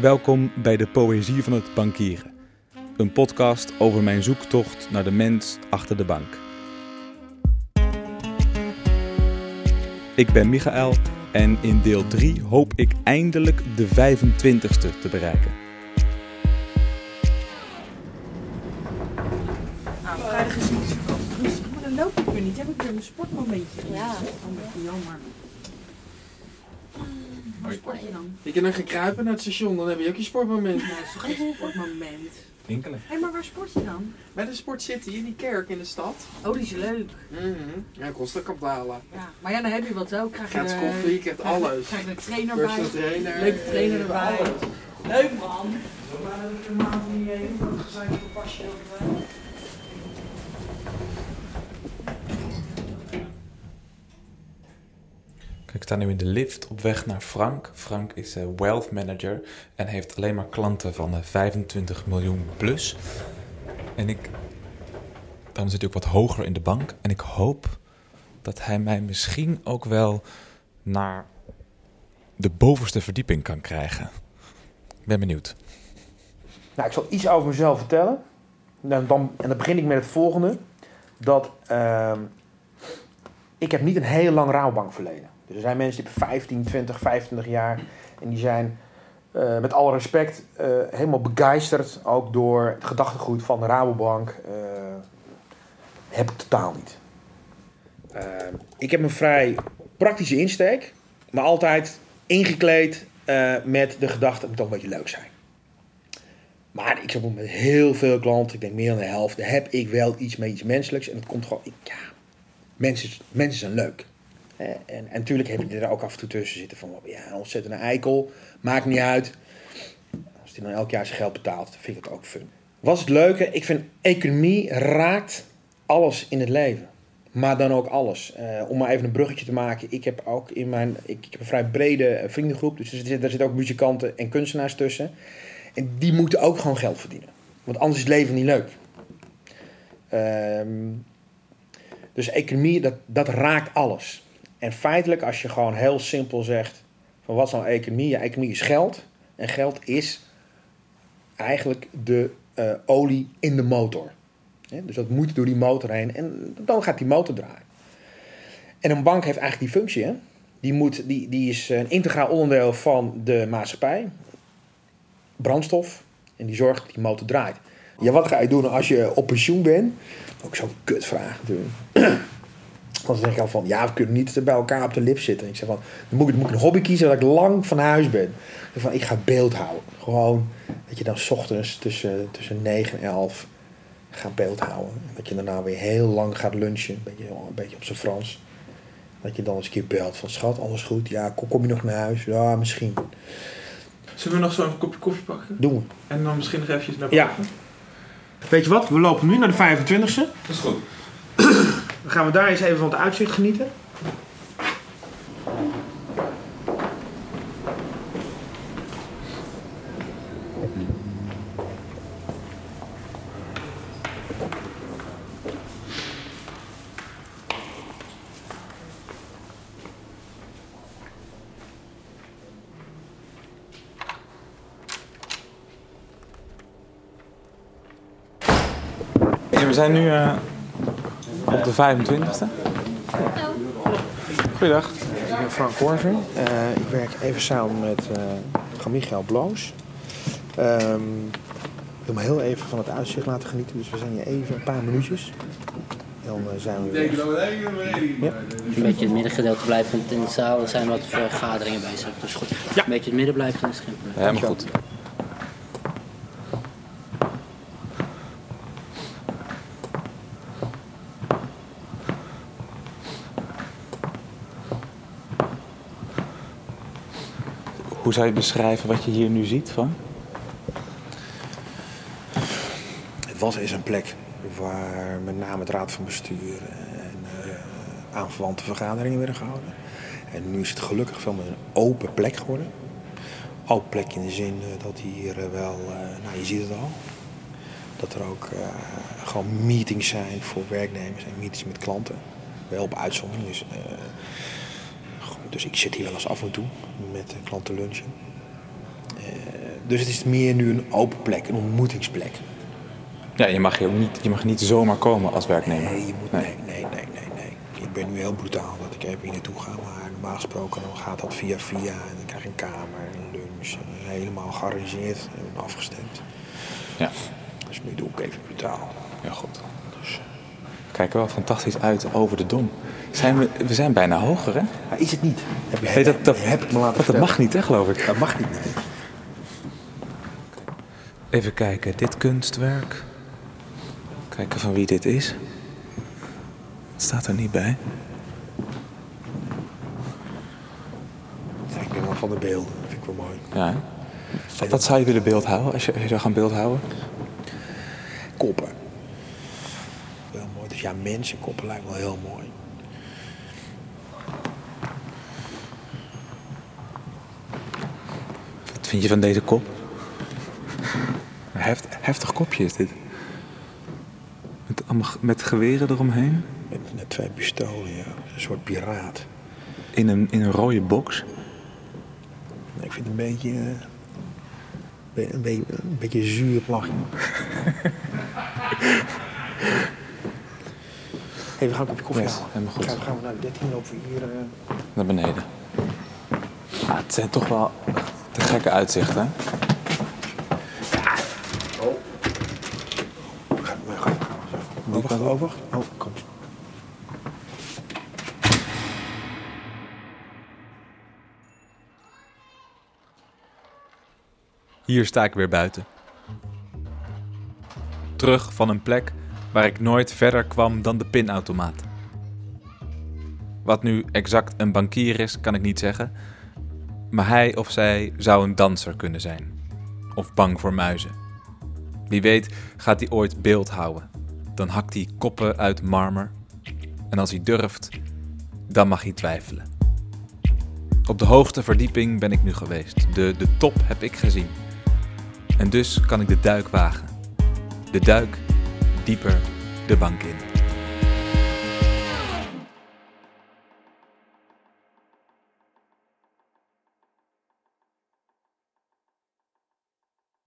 Welkom bij de Poëzie van het Bankieren. Een podcast over mijn zoektocht naar de mens achter de bank. Ik ben Michael en in deel 3 hoop ik eindelijk de 25ste te bereiken. Nou, vrijdag is niet zo maar dan loop ik weer niet. Heb ik weer mijn sportmomentje. Ja. Dat is een beetje jammer. Waar sport je dan? Je kan dan gaan kruipen naar het station, dan heb je ook je sportmoment. Nou, dat is toch geen sportmoment? Enkele. Hé, maar waar sport je dan? Bij de Sport City, in die kerk in de stad. Oh, die is leuk. Mhm. Ja, kost ook op dalen. Ja. Maar ja, dan heb je wat ook. Krijg je Gratis er- koffie, je krijgt krijg je- alles. Krijg je een trainer bij. Trainer. Leuke trainer erbij. Leuk man. Maar dat ik een maand niet heen. Dat gezegd op een pasje erbij. Kijk, ik sta nu in de lift op weg naar Frank. Frank is eh, wealth manager en heeft alleen maar klanten van eh, 25 miljoen plus. En ik, daarom zit ook wat hoger in de bank. En ik hoop dat hij mij misschien ook wel naar de bovenste verdieping kan krijgen. Ik ben benieuwd. Nou, ik zal iets over mezelf vertellen. En dan, dan begin ik met het volgende. Dat ehm, ik heb niet een heel lang rouwbankverleden. Dus er zijn mensen die hebben 15, 20, 25 jaar. En die zijn eh, met alle respect eh, helemaal begeisterd. Ook door het gedachtegoed van de Rabobank. Eh, heb ik totaal niet. Ik heb een vrij praktische insteek. Maar altijd ingekleed met de gedachte, het moet toch een beetje leuk zijn. Maar ik zit met heel veel klanten, ik denk meer dan de helft, heb ik wel iets met iets menselijks. En dat komt gewoon, ik, ja, mensen, mensen zijn leuk. Hè, En, en natuurlijk heb je er ook af en toe tussen zitten van, ja, een ontzettende eikel, maakt niet uit. Als die dan elk jaar zijn geld betaalt, vind ik het ook fun. Wat is het leuke? Ik vind economie raakt alles in het leven. Maar dan ook alles. Eh, om maar even een bruggetje te maken. Ik heb ook in mijn. Ik, heb een vrij brede eh, vriendengroep. Dus er zitten ook muzikanten en kunstenaars tussen. En die moeten ook gewoon geld verdienen. Want anders is het leven niet leuk. Ehm, dus economie, dat, dat raakt alles. En feitelijk, als je gewoon heel simpel zegt: van wat is nou economie? Ja, economie is geld. En geld is eigenlijk de eh, olie in de motor. Dus dat moet door die motor heen en dan gaat die motor draaien. En een bank heeft eigenlijk die functie. Hè? Die, moet, die, die is een integraal onderdeel van de maatschappij. Brandstof. En die zorgt dat die motor draait. Ja, wat ga je doen als je op pensioen bent? Ook zo'n kutvraag natuurlijk. Want dan zeg ik al van, ja, we kunnen niet bij elkaar op de lip zitten. Ik zeg van, dan moet ik, dan moet ik een hobby kiezen dat ik lang van huis ben. Ik van, ik ga beeld houden. Gewoon, dat je dan 's ochtends tussen, tussen 9 en 11 gaat beeld houden. En dat je daarna weer heel lang gaat lunchen, een beetje, een beetje op zijn Frans. Dat je dan eens een keer belt van schat, alles goed? Ja, kom, kom je nog naar huis? Ja, misschien. Zullen we nog zo'n kopje koffie pakken? Doen we. En dan misschien nog eventjes naar Ja. Weet je wat, we lopen nu naar de 25e. Dat is goed. Dan gaan we daar eens even van het uitzicht genieten. we zijn nu eh, op de 25ste. Goeiedag. Ik ben Frank Korver. Eh, ik werk even samen met uh, Michael Bloos. Ehm, ik wil me heel even van het uitzicht laten genieten. Dus we zijn hier even een paar minuutjes. En dan eh, zijn we weer. Ja. Een beetje het middengedeelte blijft, want in de zaal zijn wat vergaderingen bezig. Dus goed, Ja. een beetje het midden blijft, dan is het geen probleem. Helemaal goed. Hoe zou je beschrijven wat je hier nu ziet van? Het was eens een plek waar met name het raad van bestuur en eh, aanverwante vergaderingen werden gehouden. En nu is het gelukkig veel meer een open plek geworden. Open plek in de zin eh, dat hier eh, wel, nou je ziet het al, dat er ook gewoon meetings zijn voor werknemers en meetings met klanten. Wel op uitzondering. Dus, dus ik zit hier wel eens af en toe met de klanten lunchen. Eh, dus het is meer nu een open plek, een ontmoetingsplek. Ja, je mag hier ook niet, je mag niet zomaar komen als werknemer. Nee, je moet, nee, nee, nee, nee, nee. Ik ben nu heel brutaal dat ik even hier naartoe ga. Maar normaal gesproken dan gaat dat via via. En dan krijg je een kamer, een lunch. en helemaal gearrangeerd en afgestemd. Ja, Dus nu doe ik even brutaal. ja goed. Dus, we kijken wel fantastisch uit over de Dom. Zijn we, we zijn bijna hoger, hè? Maar is het niet? Heb, je, Nee, dat, dat, heb ik me laten dat mag niet, hè, geloof ik. Dat mag niet. nee. Even kijken, dit kunstwerk. Kijken van wie dit is. Het staat er niet bij. Ja, ik ben wel van de beelden. Vind ik wel mooi. Ja. hè? Wat, wat zou je willen beeldhouden als je, als je zou gaan beeldhouden? Koppen. Ja, mensenkoppen lijkt wel heel mooi. Wat vind je van deze kop? Een heft, heftig kopje is dit. Met, allemaal, met geweren eromheen. Met, met twee pistolen, ja. Een soort piraat. In een, in een rode box. Ik vind het een beetje... eh, een, beetje een beetje zuur. hey, we gaan een kopje koffie Yes, halen. helemaal goed. Gaan, gaan we naar de 13 lopen we hier... eh, Naar beneden. Ah, het zijn toch wel te gekke uitzichten. hè? Ga, ga, ga. Oh, wacht, wacht. Oh, kom. Hier sta ik weer buiten. Terug van een plek waar ik nooit verder kwam dan de pinautomaat. Wat nu exact een bankier is, kan ik niet zeggen. Maar hij of zij zou een danser kunnen zijn. Of bang voor muizen. Wie weet gaat hij ooit beeld houden. Dan hakt hij koppen uit marmer. En als hij durft, dan mag hij twijfelen. Op de hoogste verdieping ben ik nu geweest. De, de top heb ik gezien. En dus kan ik de duik wagen. De duik dieper de bank in.